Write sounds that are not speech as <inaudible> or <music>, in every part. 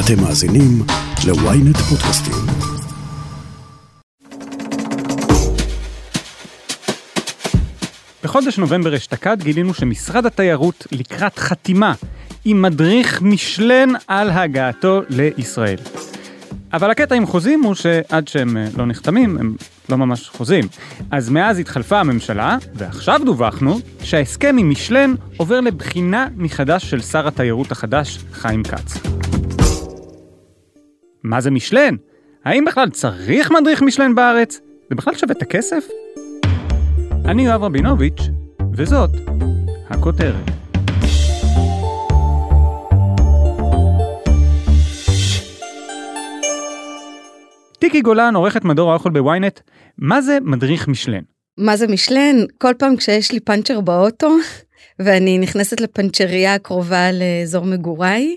אתם מאזינים ל-ynet פודקאסטים. בחודש נובמבר אשתקד גילינו שמשרד התיירות לקראת חתימה עם מדריך משלן על הגעתו לישראל. אבל הקטע עם חוזים הוא שעד שהם אה, לא נחתמים, הם לא ממש חוזים. אז מאז התחלפה הממשלה, ועכשיו דווחנו שההסכם עם משלן עובר לבחינה מחדש של שר התיירות החדש, חיים כץ. מה זה משלן? האם בכלל צריך מדריך משלן בארץ? זה בכלל שווה את הכסף? אני יואב רבינוביץ', וזאת הכותרת. טיקי גולן, עורכת מדור האוכל בוויינט, מה זה מדריך משלן? מה זה משלן? כל פעם כשיש לי פאנצ'ר באוטו <laughs> ואני נכנסת לפנצ'ריה הקרובה לאזור מגוריי,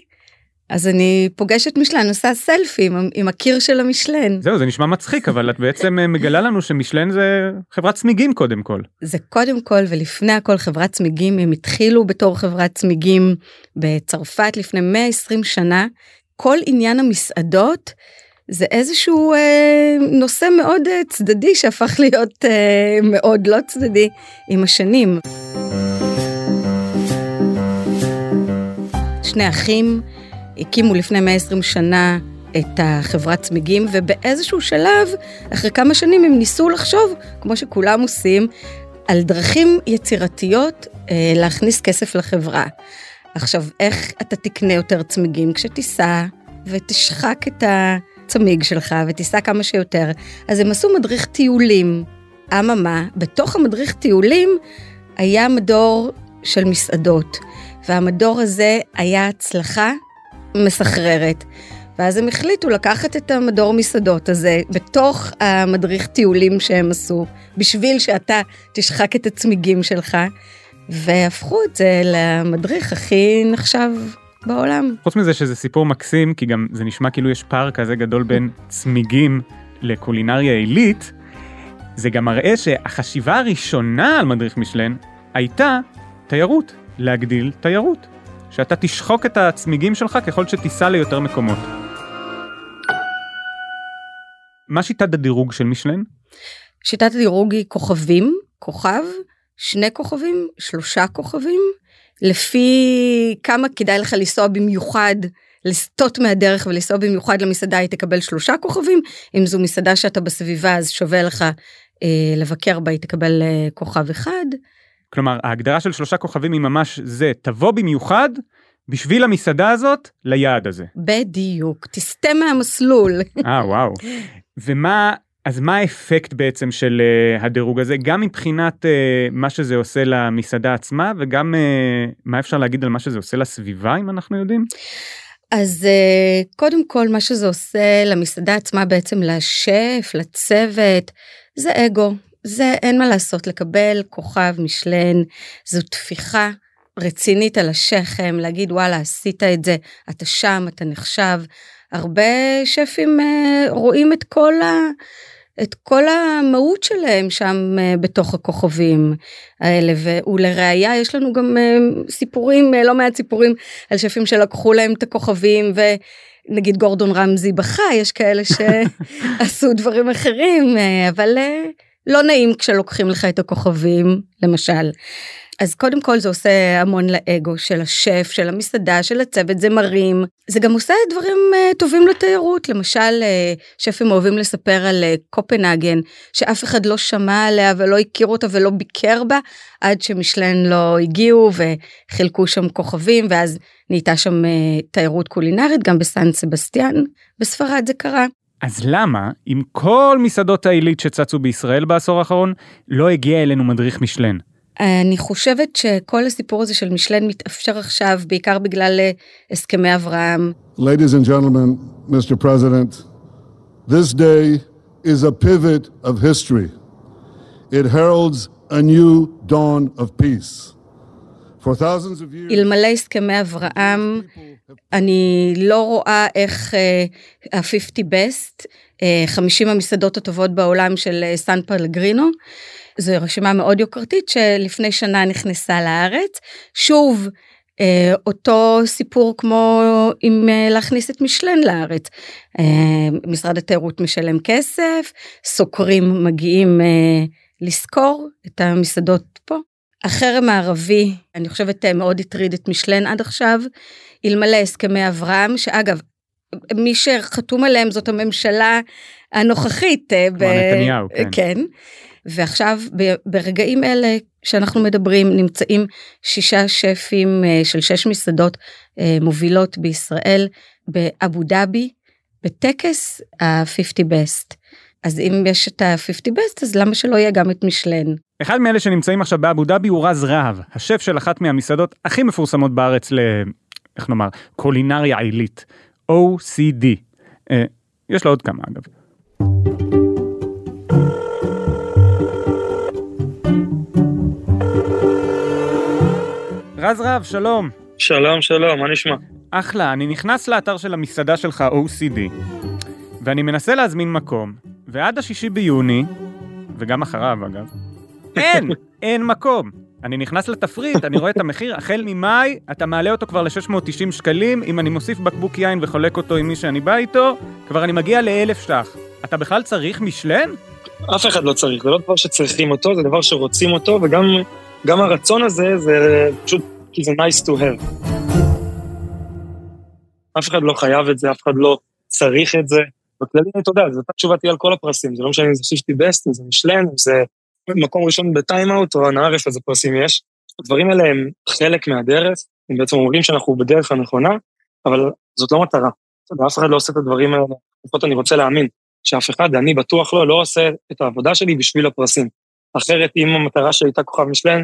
אז אני פוגשת משלן, עושה סלפי עם, עם הקיר של המשלן. זהו, זה נשמע מצחיק, אבל את בעצם אה, מגלה לנו שמשלן זה חברת צמיגים קודם כל. זה קודם כל ולפני הכל חברת צמיגים, הם התחילו בתור חברת צמיגים בצרפת לפני 120 שנה. כל עניין המסעדות זה איזשהו אה, נושא מאוד אה, צדדי שהפך להיות אה, מאוד לא צדדי עם השנים. שני אחים הקימו לפני 120 שנה את החברת צמיגים, ובאיזשהו שלב, אחרי כמה שנים הם ניסו לחשוב, כמו שכולם עושים, על דרכים יצירתיות אה, להכניס כסף לחברה. עכשיו, איך אתה תקנה יותר צמיגים? כשתיסע ותשחק את הצמיג שלך ותיסע כמה שיותר. אז הם עשו מדריך טיולים. אממה, בתוך המדריך טיולים היה מדור של מסעדות, והמדור הזה היה הצלחה מסחררת. ואז הם החליטו לקחת את המדור מסעדות הזה בתוך המדריך טיולים שהם עשו, בשביל שאתה תשחק את הצמיגים שלך, והפכו את זה למדריך הכי נחשב בעולם. חוץ מזה שזה סיפור מקסים, כי גם זה נשמע כאילו יש פער כזה גדול בין צמיגים לקולינריה עילית, זה גם מראה שהחשיבה הראשונה על מדריך משלן הייתה תיירות, להגדיל תיירות. שאתה תשחוק את הצמיגים שלך ככל שתיסע ליותר מקומות. מה שיטת הדירוג של משלן? שיטת הדירוג היא כוכבים, כוכב, שני כוכבים, שלושה כוכבים, לפי כמה כדאי לך לנסוע במיוחד, לסטות מהדרך ולנסוע במיוחד למסעדה, היא תקבל שלושה כוכבים, אם זו מסעדה שאתה בסביבה אז שווה לך אה, לבקר בה, היא תקבל אה, כוכב אחד. כלומר, ההגדרה של שלושה כוכבים היא ממש זה, תבוא במיוחד בשביל המסעדה הזאת ליעד הזה. בדיוק, תסטה מהמסלול. <laughs> אה, וואו. ומה, אז מה האפקט בעצם של uh, הדירוג הזה, גם מבחינת uh, מה שזה עושה למסעדה עצמה, וגם uh, מה אפשר להגיד על מה שזה עושה לסביבה, אם אנחנו יודעים? אז uh, קודם כל, מה שזה עושה למסעדה עצמה, בעצם לשף, לצוות, זה אגו. זה אין מה לעשות, לקבל כוכב משלן, זו תפיחה רצינית על השכם, להגיד וואלה עשית את זה, אתה שם, אתה נחשב. הרבה שפים אה, רואים את כל ה... את כל המהות שלהם שם אה, בתוך הכוכבים האלה ולראיה יש לנו גם אה, סיפורים לא מעט סיפורים על שפים שלקחו להם את הכוכבים ונגיד גורדון רמזי בכה יש כאלה <laughs> שעשו דברים אחרים אבל לא נעים כשלוקחים לך את הכוכבים למשל. אז קודם כל זה עושה המון לאגו של השף, של המסעדה, של הצוות, זה מרים. זה גם עושה דברים uh, טובים לתיירות, למשל uh, שפים אוהבים לספר על uh, קופנהגן, שאף אחד לא שמע עליה ולא הכיר אותה ולא ביקר בה, עד שמשלן לא הגיעו וחילקו שם כוכבים, ואז נהייתה שם uh, תיירות קולינרית, גם בסן סבסטיאן, בספרד זה קרה. אז למה, עם כל מסעדות העילית שצצו בישראל בעשור האחרון, לא הגיע אלינו מדריך משלן? אני חושבת שכל הסיפור הזה של משלן מתאפשר עכשיו בעיקר בגלל אה, הסכמי אברהם. Ladies and gentlemen, Mr. President, this day is a pivot of history. It heralds a new dawn of peace. For thousands of years... אלמלא הסכמי אברהם, אני לא רואה איך ה-50 best, 50 המסעדות הטובות בעולם של סן פלגרינו, זו רשימה מאוד יוקרתית שלפני שנה נכנסה לארץ. שוב, אה, אותו סיפור כמו אה, להכניס את משלן לארץ. אה, משרד התיירות משלם כסף, סוקרים מגיעים אה, לשכור את המסעדות פה. החרם הערבי, אני חושבת אה, מאוד הטריד את משלן עד עכשיו, אלמלא הסכמי אברהם, שאגב, מי שחתום עליהם זאת הממשלה הנוכחית. אה, כמו נתניהו, כן. כן. ועכשיו ב- ברגעים אלה שאנחנו מדברים נמצאים שישה שפים אה, של שש מסעדות אה, מובילות בישראל באבו דאבי בטקס ה-50 best. אז אם יש את ה-50 best אז למה שלא יהיה גם את משלן? אחד מאלה שנמצאים עכשיו באבו דאבי הוא רז רהב, השף של אחת מהמסעדות הכי מפורסמות בארץ ל... איך נאמר? קולינריה עילית. OCD. אה, יש לו עוד כמה אגב. רז רהב, שלום. שלום, שלום, מה נשמע? אחלה, אני נכנס לאתר של המסעדה שלך OCD, ואני מנסה להזמין מקום, ועד השישי ביוני, וגם אחריו אגב, אין, אין מקום. אני נכנס לתפריט, אני רואה את המחיר, החל ממאי, אתה מעלה אותו כבר ל-690 שקלים, אם אני מוסיף בקבוק יין וחולק אותו עם מי שאני בא איתו, כבר אני מגיע לאלף ש"ח. אתה בכלל צריך משלן? אף אחד לא צריך, זה לא דבר שצריכים אותו, זה דבר שרוצים אותו, וגם גם הרצון הזה, זה פשוט כי זה nice to have. אף אחד לא חייב את זה, אף אחד לא צריך את זה. בכללי, אתה יודע, זו אותה תשובתי על כל הפרסים, זה לא משנה אם זה 50 best, אם זה משלן, אם זה מקום ראשון בטיים-אאוט, או אנא ערף איזה פרסים יש. הדברים האלה הם חלק מהדרך, הם בעצם אומרים שאנחנו בדרך הנכונה, אבל זאת לא מטרה. אף אחד לא עושה את הדברים האלה, לפחות אני רוצה להאמין, שאף אחד, אני בטוח לא, לא עושה את העבודה שלי בשביל הפרסים. אחרת, אם המטרה שלי הייתה כוכב משלן,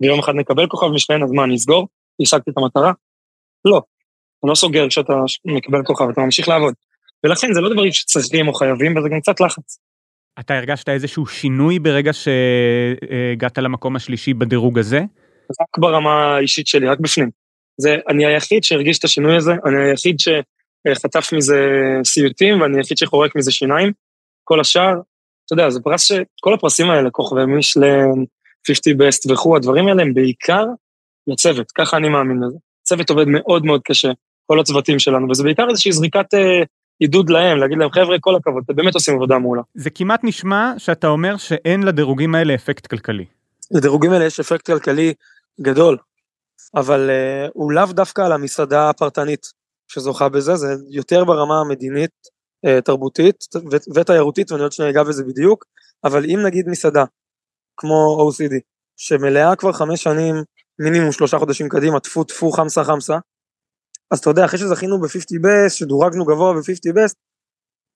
ויום אחד נקבל כוכב משלן, אז מה, אני אסגור? השגתי את המטרה? לא. אתה לא סוגר כשאתה מקבל כוכב, אתה ממשיך לעבוד. ולכן זה לא דברים שצריכים או חייבים, וזה גם קצת לחץ. אתה הרגשת איזשהו שינוי ברגע שהגעת למקום השלישי בדירוג הזה? רק ברמה האישית שלי, רק בפנים. זה, אני היחיד שהרגיש את השינוי הזה, אני היחיד שחטף מזה סיוטים, ואני היחיד שחורק מזה שיניים. כל השאר, אתה יודע, זה פרס ש... כל הפרסים האלה, כוכבי מישלן, 50 best וכו', הדברים האלה הם בעיקר לצוות, ככה אני מאמין לזה. צוות עובד מאוד מאוד קשה, כל הצוותים שלנו, וזה בעיקר איזושהי זריקת אה, עידוד להם, להגיד להם, חבר'ה, כל הכבוד, אתם באמת עושים עבודה מעולה. זה כמעט נשמע שאתה אומר שאין לדירוגים האלה אפקט כלכלי. לדירוגים האלה יש אפקט כלכלי גדול, אבל uh, הוא לאו דווקא על המסעדה הפרטנית שזוכה בזה, זה יותר ברמה המדינית, uh, תרבותית ו- ותיירותית, ואני עוד שניה אגע בזה בדיוק, אבל אם נגיד מסעדה, כמו OCD, שמלאה כבר חמש שנים, מינימום שלושה חודשים קדימה, טפו טפו חמסה חמסה, אז אתה יודע, אחרי שזכינו ב-50 best, שדורגנו גבוה ב-50 best,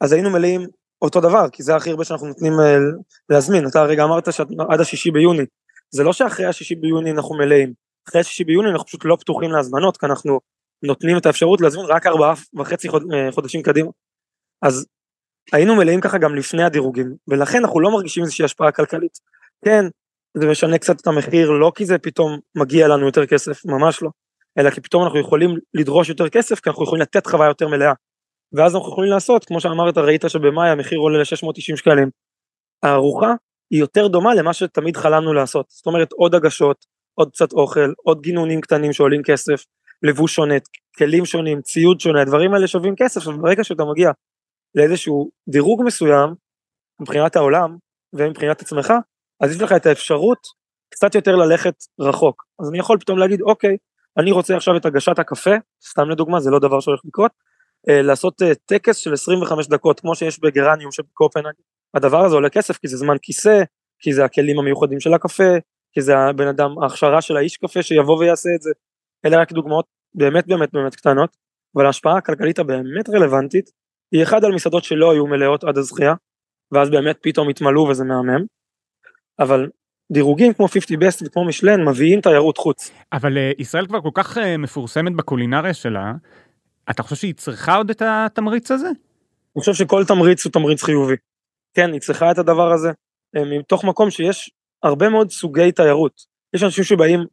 אז היינו מלאים אותו דבר, כי זה הכי הרבה שאנחנו נותנים uh, להזמין. אתה הרגע אמרת שעד השישי ביוני, זה לא שאחרי השישי ביוני אנחנו מלאים, אחרי השישי ביוני אנחנו פשוט לא פתוחים להזמנות, כי אנחנו נותנים את האפשרות להזמין רק ארבעה וחצי אה, חודשים קדימה. אז היינו מלאים ככה גם לפני הדירוגים, ולכן אנחנו לא מרגישים איזושהי השפעה כלכלית. כן, זה משנה קצת את המחיר, לא כי זה פתאום מגיע לנו יותר כסף, ממש לא, אלא כי פתאום אנחנו יכולים לדרוש יותר כסף, כי אנחנו יכולים לתת חוויה יותר מלאה. ואז אנחנו יכולים לעשות, כמו שאמרת, ראית שבמאי המחיר עולה ל-690 שקלים. הארוחה היא יותר דומה למה שתמיד חלמנו לעשות. זאת אומרת, עוד הגשות, עוד קצת אוכל, עוד גינונים קטנים שעולים כסף, לבוש שונה, כלים שונים, ציוד שונה, הדברים האלה שווים כסף, וברגע שאתה מגיע לאיזשהו דירוג מסוים, מבחינת העולם ומבחינת עצמך, אז יש לך את האפשרות קצת יותר ללכת רחוק. אז אני יכול פתאום להגיד, אוקיי, אני רוצה עכשיו את הגשת הקפה, סתם לדוגמה, זה לא דבר שהולך לקרות, אה, לעשות אה, טקס של 25 דקות, כמו שיש בגרניום שבקופנהגן. הדבר הזה עולה כסף, כי זה זמן כיסא, כי זה הכלים המיוחדים של הקפה, כי זה הבן אדם, ההכשרה של האיש קפה שיבוא ויעשה את זה. אלה רק דוגמאות באמת באמת באמת קטנות, אבל ההשפעה הכלכלית הבאמת רלוונטית, היא אחד על מסעדות שלא היו מלאות עד הזכייה, ואז באמת פתאום התמלאו וזה מהמם. אבל דירוגים כמו 50 best וכמו משלן מביאים תיירות חוץ. אבל uh, ישראל כבר כל כך uh, מפורסמת בקולינריה שלה, אתה חושב שהיא צריכה עוד את התמריץ הזה? אני חושב שכל תמריץ הוא תמריץ חיובי. כן, היא צריכה את הדבר הזה, אה, מתוך מקום שיש הרבה מאוד סוגי תיירות. יש אנשים שבאים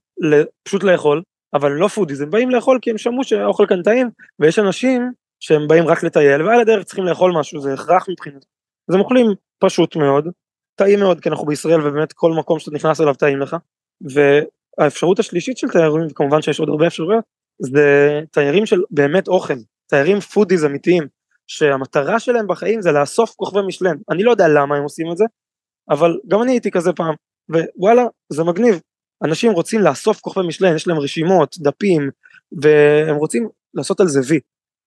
פשוט לאכול, אבל לא foodies, הם באים לאכול כי הם שמעו שהאוכל כאן טעים, ויש אנשים שהם באים רק לטייל, ועל הדרך צריכים לאכול משהו, זה הכרח מבחינתם. אז הם אוכלים פשוט מאוד, טעים מאוד, כי אנחנו בישראל ובאמת כל מקום שאתה נכנס אליו טעים לך, האפשרות השלישית של תיירים, וכמובן שיש עוד הרבה אפשרויות, זה תיירים של באמת אוכל, תיירים foodies אמיתיים, שהמטרה שלהם בחיים זה לאסוף כוכבי מישלן. אני לא יודע למה הם עושים את זה, אבל גם אני הייתי כזה פעם, ווואלה, זה מגניב. אנשים רוצים לאסוף כוכבי מישלן, יש להם רשימות, דפים, והם רוצים לעשות על זה וי.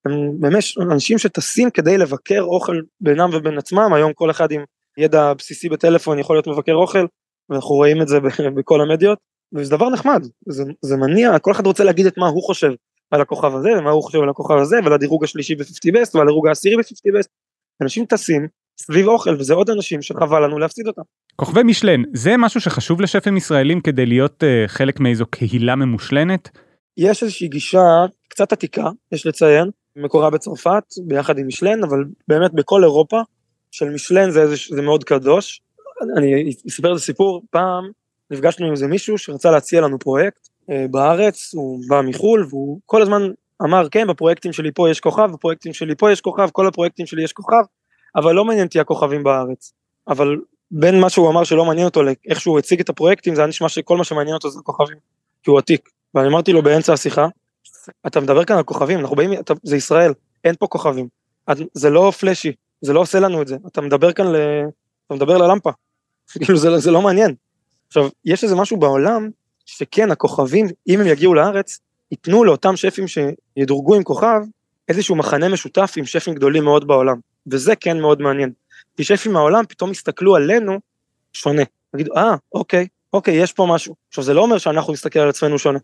הם באמת אנשים שטסים כדי לבקר אוכל בינם ובין עצמם, היום כל אחד עם ידע בסיסי בטלפון יכול להיות מבקר אוכל, ואנחנו רואים את זה <laughs> בכל המדיות, וזה דבר נחמד, זה, זה מניע, כל אחד רוצה להגיד את מה הוא חושב על הכוכב הזה, ומה הוא חושב על הכוכב הזה, ועל הדירוג השלישי ב-50 בסט, ועל הדירוג העשירי ב-50 בסט, אנשים טסים סביב אוכל, וזה עוד אנשים שחבל לנו להפסיד אותם. כוכבי משלן, זה משהו שחשוב לשפים ישראלים כדי להיות uh, חלק מאיזו קהילה ממושלנת? יש איזושהי גישה קצת עתיקה, יש לציין, מקורה בצרפת, ביחד עם משלן, אבל באמת בכל אירופה, של משלן זה, זה מאוד קדוש. אני אספר את הסיפור, פעם נפגשנו עם איזה מישהו שרצה להציע לנו פרויקט אה, בארץ, הוא בא מחו"ל, והוא כל הזמן אמר, כן, בפרויקטים שלי פה יש כוכב, בפרויקטים שלי פה יש כוכב, כל הפרויקטים שלי יש כוכב, אבל לא מעניין אותי הכוכבים בארץ. אבל בין מה שהוא אמר שלא מעניין אותו לאיך שהוא הציג את הפרויקטים, זה היה נשמע שכל מה שמעניין אותו זה הכוכבים, כי הוא עתיק. ואני אמרתי לו באמצע השיחה, אתה מדבר כאן על כוכבים, אנחנו באים, אתה, זה ישראל, אין פה כוכבים. זה לא פלאשי, זה לא עושה לנו את זה, אתה מדבר כאן, ל... אתה מדבר ללמפה, <laughs> כאילו זה, זה לא מעניין. עכשיו, יש איזה משהו בעולם, שכן, הכוכבים, אם הם יגיעו לארץ, ייתנו לאותם שפים שידורגו עם כוכב, איזשהו מחנה משותף עם שפים גדולים מאוד בעולם, וזה כן מאוד מעניין. כי שפים מהעולם פתאום יסתכלו עלינו שונה, יגידו, אה, אוקיי, אוקיי, יש פה משהו. עכשיו, זה לא אומר שאנחנו נסתכל על עצמנו שונה.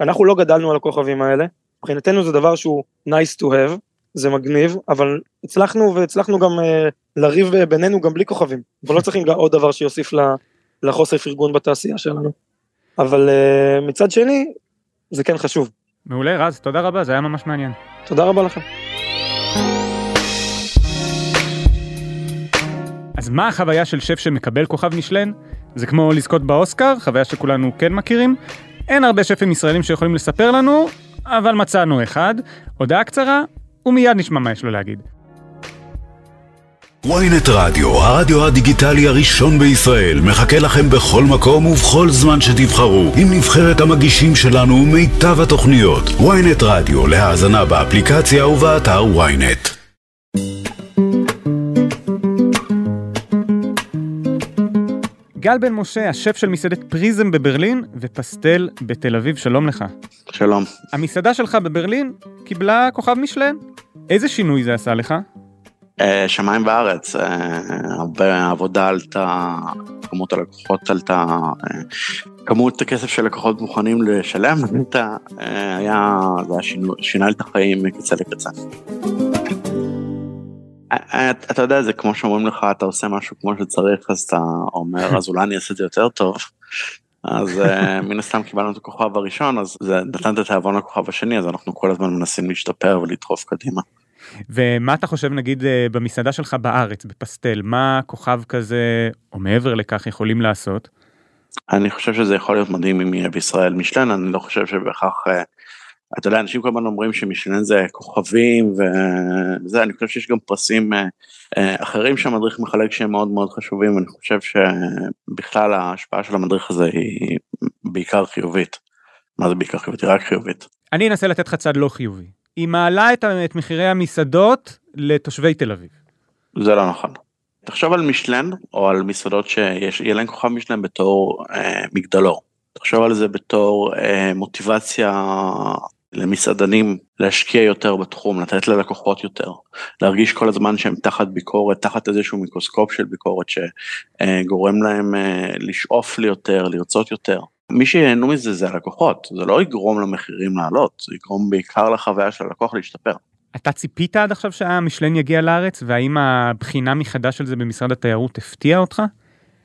אנחנו לא גדלנו על הכוכבים האלה, מבחינתנו זה דבר שהוא nice to have, זה מגניב, אבל הצלחנו והצלחנו גם uh, לריב בינינו גם בלי כוכבים, אבל לא צריכים עוד דבר שיוסיף לחוסר פרגון בתעשייה שלנו. אבל uh, מצד שני, זה כן חשוב. מעולה רז, תודה רבה, זה היה ממש מעניין. תודה רבה לכם. אז מה החוויה של שף שמקבל כוכב משלן? זה כמו לזכות באוסקר, חוויה שכולנו כן מכירים. אין הרבה שפים ישראלים שיכולים לספר לנו, אבל מצאנו אחד. הודעה קצרה, ומיד נשמע מה יש לו להגיד. ynet רדיו, הרדיו הדיגיטלי הראשון בישראל, מחכה לכם בכל מקום ובכל זמן שתבחרו, עם נבחרת המגישים שלנו ומיטב התוכניות. ynet רדיו, להאזנה באפליקציה ובאתר ynet. גל בן משה, השף של מסעדת פריזם בברלין ופסטל בתל אביב, שלום לך. שלום. המסעדה שלך בברלין קיבלה כוכב משלן. איזה שינוי זה עשה לך? אה, שמיים וארץ, אה, הרבה עבודה עלתה, כמות הלקוחות עלתה, אה, כמות הכסף שלקוחות מוכנים לשלם היה, זה היה שינה את החיים מקצה לקצה. אתה יודע זה כמו שאומרים לך אתה עושה משהו כמו שצריך אז אתה אומר אז אולי אני אעשה את זה יותר טוב. אז מן הסתם קיבלנו את הכוכב הראשון אז זה נתן את התיאבון לכוכב השני אז אנחנו כל הזמן מנסים להשתפר ולדחוף קדימה. ומה אתה חושב נגיד במסעדה שלך בארץ בפסטל מה כוכב כזה או מעבר לכך יכולים לעשות? אני חושב שזה יכול להיות מדהים אם יהיה בישראל משלן אני לא חושב שבהכרח אתה יודע, אנשים כל הזמן אומרים שמשלן זה כוכבים וזה, אני חושב שיש גם פרסים אה, אה, אחרים שהמדריך מחלק שהם מאוד מאוד חשובים, ואני חושב שבכלל ההשפעה של המדריך הזה היא בעיקר חיובית. מה זה בעיקר חיובית? היא רק חיובית. אני אנסה לתת לך צד לא חיובי. היא מעלה את, את מחירי המסעדות לתושבי תל אביב. זה לא נכון. תחשוב על משלן או על מסעדות שיהיה להם כוכב משלן בתור אה, מגדלור. תחשוב על זה בתור אה, מוטיבציה למסעדנים להשקיע יותר בתחום, לתת ללקוחות יותר, להרגיש כל הזמן שהם תחת ביקורת, תחת איזשהו מיקרוסקופ של ביקורת שגורם להם אה, לשאוף ליותר, לרצות יותר. מי שיהנו מזה זה הלקוחות, זה לא יגרום למחירים לעלות, זה יגרום בעיקר לחוויה של הלקוח להשתפר. אתה ציפית עד עכשיו שהמשלן יגיע לארץ, והאם הבחינה מחדש של זה במשרד התיירות הפתיעה אותך?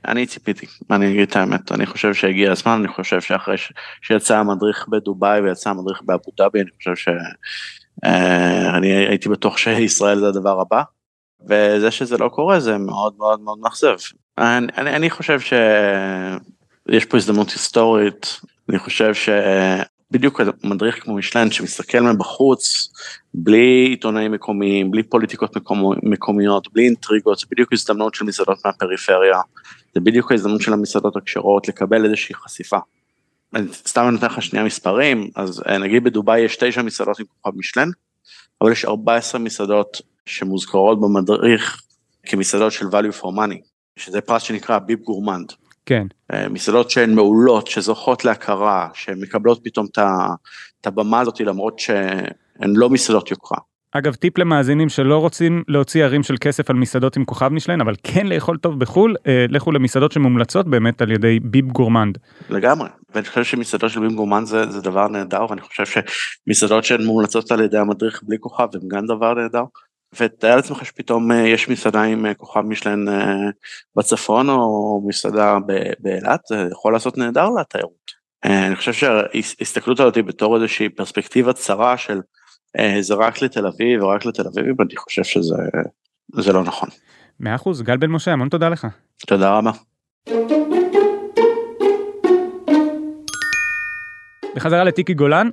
אני ציפיתי, אני אגיד את האמת, אני חושב שהגיע הזמן, אני חושב שאחרי ש... שיצא המדריך בדובאי ויצא המדריך באבו דאבי, אני חושב שאני אה, הייתי בטוח שישראל זה הדבר הבא, וזה שזה לא קורה זה מאוד מאוד מאוד מאכזב. אני, אני, אני חושב שיש פה הזדמנות היסטורית, אני חושב ש... בדיוק מדריך כמו משלן שמסתכל מבחוץ, בלי עיתונאים מקומיים, בלי פוליטיקות מקומיות, בלי אינטריגות, זה בדיוק הזדמנות של מסעדות מהפריפריה, זה בדיוק ההזדמנות של המסעדות הכשרות לקבל איזושהי חשיפה. אני סתם נותן לך שנייה מספרים, אז אה, נגיד בדובאי יש תשע מסעדות עם כוכב משלן, אבל יש 14 מסעדות שמוזכרות במדריך כמסעדות של value for money, שזה פרס שנקרא ביב גורמנד. כן. אה, מסעדות שהן מעולות, שזוכות להכרה, שמקבלות פתאום את הבמה הזאת למרות שהן לא מסעדות יוקרה. אגב, טיפ למאזינים שלא רוצים להוציא ערים של כסף על מסעדות עם כוכב משלן, אבל כן לאכול טוב בחו"ל, אה, לכו למסעדות שמומלצות באמת על ידי ביב גורמנד. לגמרי, ואני חושב שמסעדות של ביב גורמנד זה, זה דבר נהדר, ואני חושב שמסעדות שהן מומלצות על ידי המדריך בלי כוכב הם גם דבר נהדר. ותאר לעצמך שפתאום אה, יש מסעדה עם אה, כוכב משלן אה, בצפון או מסעדה באילת, זה יכול לעשות נהדר לתיירות. אני חושב שההסתכלות הזאת בתור איזושהי פרספקטיבה צרה של זה רק לתל אביב ורק לתל אביב, אני חושב שזה לא נכון. מאה אחוז, גל בן משה, המון תודה לך. תודה רבה. בחזרה לטיקי גולן,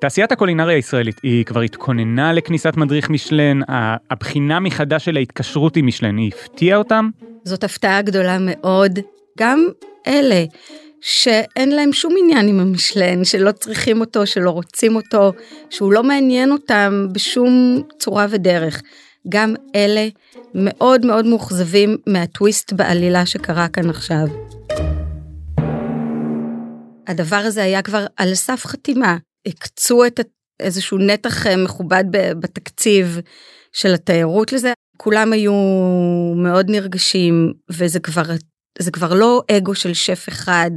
תעשיית הקולינריה הישראלית, היא כבר התכוננה לכניסת מדריך משלן, הבחינה מחדש של ההתקשרות עם משלן, היא הפתיעה אותם? זאת הפתעה גדולה מאוד. גם אלה שאין להם שום עניין עם המשלן, שלא צריכים אותו, שלא רוצים אותו, שהוא לא מעניין אותם בשום צורה ודרך. גם אלה מאוד מאוד מאוכזבים מהטוויסט בעלילה שקרה כאן עכשיו. הדבר הזה היה כבר על סף חתימה. הקצו את איזשהו נתח אה, מכובד בתקציב של התיירות לזה. כולם היו מאוד נרגשים, וזה כבר, זה כבר לא אגו של שף אחד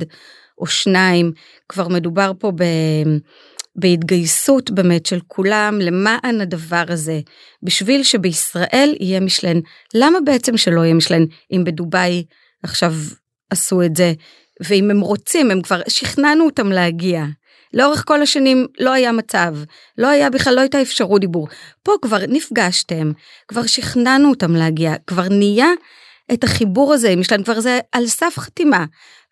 או שניים, כבר מדובר פה ב... בהתגייסות באמת של כולם למען הדבר הזה, בשביל שבישראל יהיה משלן. למה בעצם שלא יהיה משלן אם בדובאי עכשיו עשו את זה, ואם הם רוצים, הם כבר שכנענו אותם להגיע. לאורך כל השנים לא היה מצב, לא היה בכלל, לא הייתה אפשרות דיבור. פה כבר נפגשתם, כבר שכנענו אותם להגיע, כבר נהיה את החיבור הזה עם שלהם, כבר זה על סף חתימה,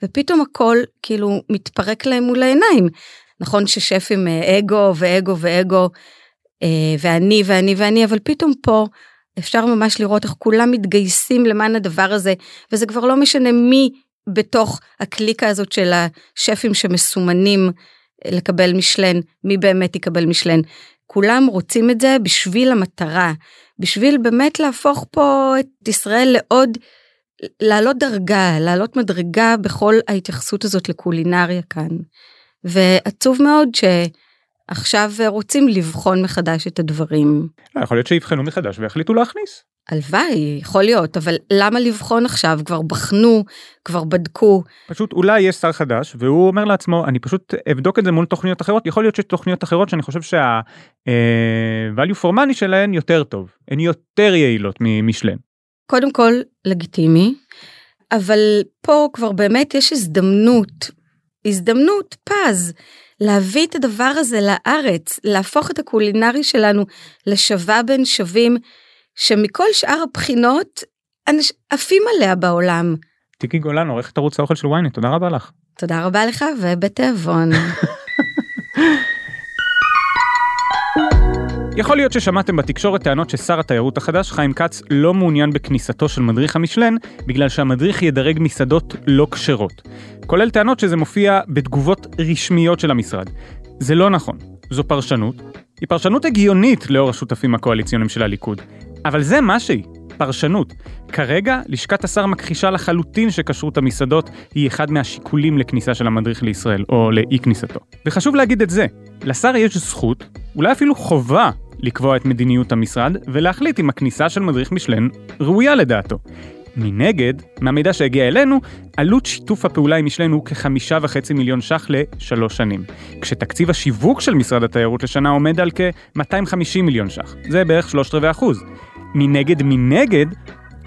ופתאום הכל כאילו מתפרק להם מול העיניים. נכון ששף עם אה, אגו ואגו ואגו, אה, ואני ואני ואני, אבל פתאום פה אפשר ממש לראות איך כולם מתגייסים למען הדבר הזה, וזה כבר לא משנה מי בתוך הקליקה הזאת של השפים שמסומנים לקבל משלן, מי באמת יקבל משלן. כולם רוצים את זה בשביל המטרה, בשביל באמת להפוך פה את ישראל לעוד, לעלות דרגה, לעלות מדרגה בכל ההתייחסות הזאת לקולינריה כאן. ועצוב מאוד שעכשיו רוצים לבחון מחדש את הדברים. לא, יכול להיות שיבחנו מחדש ויחליטו להכניס. הלוואי, יכול להיות, אבל למה לבחון עכשיו? כבר בחנו, כבר בדקו. פשוט אולי יש שר חדש, והוא אומר לעצמו, אני פשוט אבדוק את זה מול תוכניות אחרות, יכול להיות שיש תוכניות אחרות שאני חושב שה-value אה, for money שלהן יותר טוב, הן יותר יעילות ממשלן. קודם כל, לגיטימי, אבל פה כבר באמת יש הזדמנות, הזדמנות פז. להביא את הדבר הזה לארץ, להפוך את הקולינרי שלנו לשווה בין שווים, שמכל שאר הבחינות אנש... עפים עליה בעולם. טיקי גולן עורכת ערוץ האוכל של ynet תודה רבה לך. תודה רבה לך ובתיאבון. <laughs> יכול להיות ששמעתם בתקשורת טענות ששר התיירות החדש, חיים כץ, לא מעוניין בכניסתו של מדריך המשלן, בגלל שהמדריך ידרג מסעדות לא כשרות. כולל טענות שזה מופיע בתגובות רשמיות של המשרד. זה לא נכון, זו פרשנות. היא פרשנות הגיונית לאור השותפים הקואליציוניים של הליכוד. אבל זה מה שהיא, פרשנות. כרגע, לשכת השר מכחישה לחלוטין שכשרות המסעדות היא אחד מהשיקולים לכניסה של המדריך לישראל, או לאי כניסתו. וחשוב להגיד את זה, לשר יש זכות, אולי אפילו חובה, לקבוע את מדיניות המשרד, ולהחליט אם הכניסה של מדריך משלן ראויה לדעתו. מנגד, מהמידע שהגיע אלינו, עלות שיתוף הפעולה עם משלן הוא כחמישה וחצי מיליון ש"ח לשלוש שנים. כשתקציב השיווק של משרד התיירות לשנה עומד על כ-250 מיליון ש"ח. זה בערך שלושת רבעי אחוז. מנגד מנגד,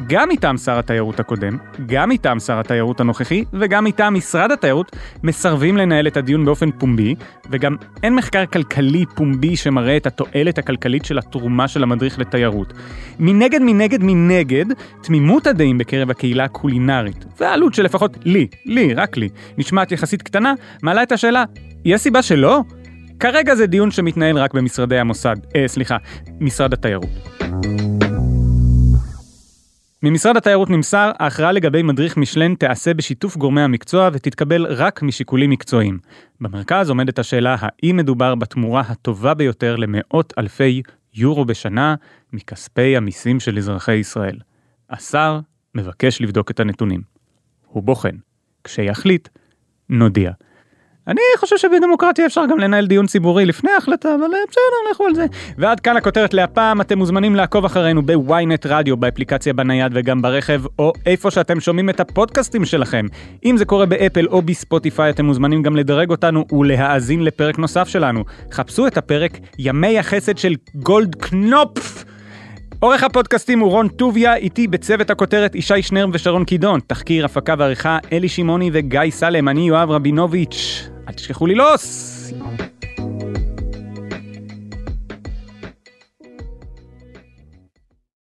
גם מטעם שר התיירות הקודם, גם מטעם שר התיירות הנוכחי וגם מטעם משרד התיירות מסרבים לנהל את הדיון באופן פומבי, וגם אין מחקר כלכלי פומבי שמראה את התועלת הכלכלית של התרומה של המדריך לתיירות. מנגד, מנגד, מנגד, תמימות הדעים בקרב הקהילה הקולינרית, והעלות שלפחות לי, לי, רק לי, נשמעת יחסית קטנה, מעלה את השאלה, יש סיבה שלא? כרגע זה דיון שמתנהל רק במשרדי המוסד, אה, סליחה, משרד התיירות. ממשרד התיירות נמסר, ההכרעה לגבי מדריך משלן תיעשה בשיתוף גורמי המקצוע ותתקבל רק משיקולים מקצועיים. במרכז עומדת השאלה האם מדובר בתמורה הטובה ביותר למאות אלפי יורו בשנה מכספי המיסים של אזרחי ישראל. השר מבקש לבדוק את הנתונים. הוא בוחן. כשיחליט, נודיע. אני חושב שבדמוקרטיה אפשר גם לנהל דיון ציבורי לפני ההחלטה, אבל אה, בסדר, לכו על זה. ועד כאן הכותרת להפעם, אתם מוזמנים לעקוב אחרינו בוויינט רדיו, באפליקציה בנייד וגם ברכב, או איפה שאתם שומעים את הפודקאסטים שלכם. אם זה קורה באפל או בספוטיפיי, אתם מוזמנים גם לדרג אותנו ולהאזין לפרק נוסף שלנו. חפשו את הפרק ימי החסד של גולד קנופף. עורך הפודקאסטים הוא רון טוביה, איתי בצוות הכותרת ישי שנר ושרון קידון, תחקיר, הפקה ועריכה אלי שמעוני וגיא סלם, אני יואב רבינוביץ'. אל תשכחו ללעוס!